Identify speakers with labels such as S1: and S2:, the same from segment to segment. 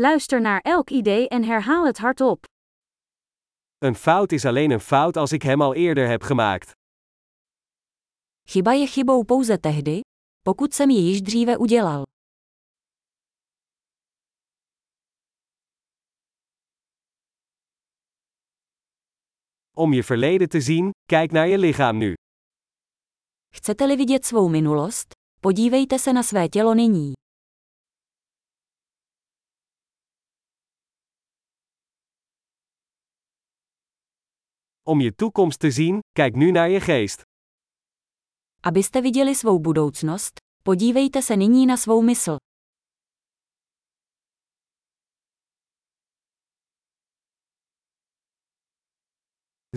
S1: Luister naar elk idee en herhaal het hardop.
S2: Een fout is alleen een fout als ik hem al eerder heb gemaakt.
S3: Chyba je chybou pouze tehdy, pokud jsem ji již dříve udělal.
S2: Om je verleden te zien, kijk naar je lichaam nu.
S3: Chcete-li vidět svou minulost? Podívejte se na své tělo nyní.
S2: Om je toekomst te zien, kijk nu naar je geest.
S3: Abyste viděli svou budoucnost, podívejte se nyní na svou mysl.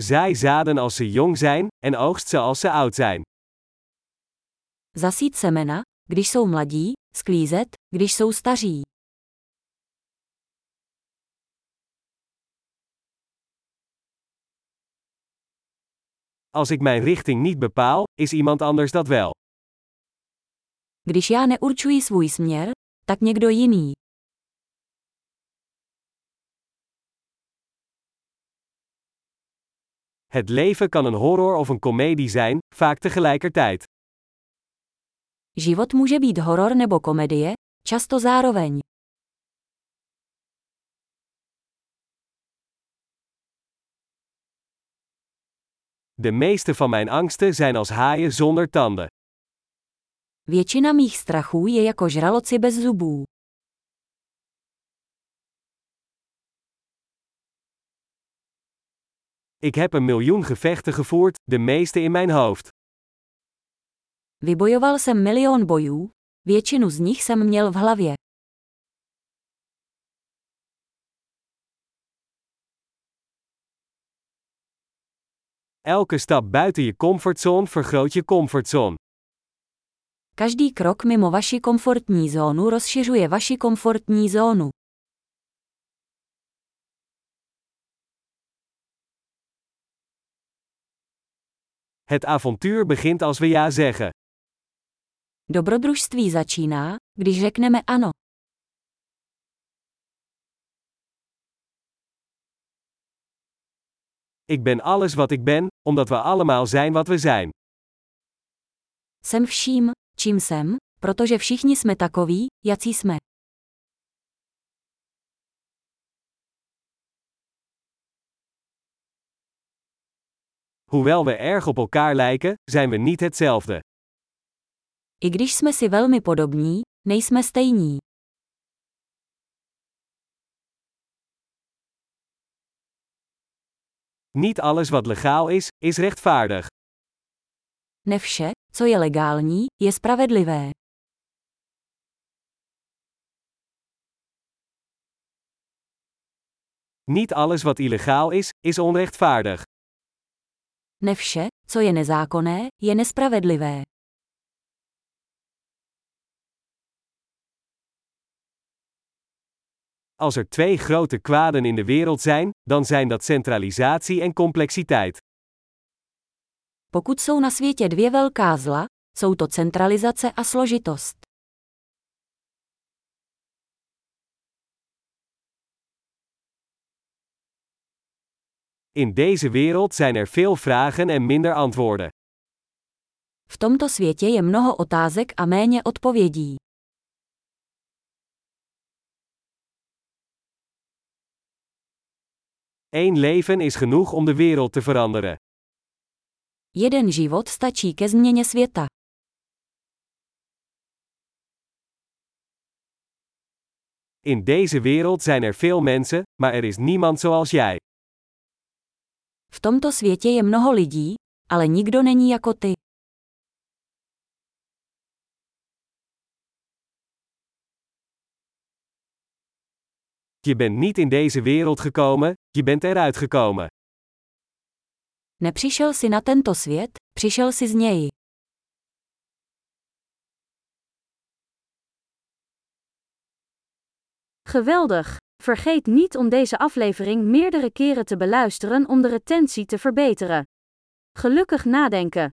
S2: Zaai zaden als ze jong zijn, en oogst ze als ze oud zijn.
S3: Zasít semena, když jsou mladí, sklízet, když jsou staří.
S2: Als ik mijn richting niet bepaal, is iemand anders dat wel.
S3: Když já neurčuji svůj směr, tak někdo jiný.
S2: Het leven kan een horror of een komedie zijn, vaak tegelijkertijd.
S3: Život může být horor nebo komedie, často zároveň.
S2: De meeste van mijn angsten zijn als haaien zonder tanden.
S3: Většina mých strachů je jako žraloci bez zubů.
S2: Ik heb een miljoen gevechten gevoerd, de meeste in mijn hoofd.
S3: Vybojoval jsem milion bojů, většinu z nich jsem měl v hlavě.
S2: Elke stap buiten je comfortzone vergroot je comfortzone.
S3: Každý krok mimo vaši komfortní zónu rozšiřuje vaši komfortní zónu.
S2: Het avontuur begint als we ja zeggen.
S3: Dobrodružství začíná, když řekneme ano.
S2: Ik ben alles wat ik ben, omdat we allemaal zijn wat we zijn.
S3: Jsem vším, čím jsem, protože všichni jsme takoví, jací jsme.
S2: Hoewel we erg op elkaar lijken, zijn we niet hetzelfde.
S3: I když jsme si velmi podobní, nejsme stejní.
S2: Niet alles wat legaal is, is rechtvaardig.
S3: Ne vše, co je legální, je spravedlivé.
S2: Niet alles wat illegaal is, is onrechtvaardig.
S3: Ne vše, co je nezákonné, je nespravedlivé.
S2: Als er twee grote kwaden in de wereld zijn, dan zijn dat centralisatie en complexiteit.
S3: Pokud jsou na světě dvě velká zla, jsou to centralizace a složitost.
S2: In deze wereld zijn er veel vragen en minder antwoorden.
S3: V tomto světě je mnoho otázek a méně odpovědí.
S2: Eén leven is genoeg om de wereld te veranderen.
S3: Jeden život stačí ke změně světa.
S2: In deze wereld zijn er veel mensen, maar er is niemand zoals jij.
S3: V tomto světě je mnoho lidí, ale nikdo není jako ty.
S2: Je bent niet in deze wereld gekomen, je bent eruit gekomen.
S3: Nepřišel si na tento svět, přišel si z něj.
S1: Geweldig! Vergeet niet om deze aflevering meerdere keren te beluisteren om de retentie te verbeteren. Gelukkig nadenken!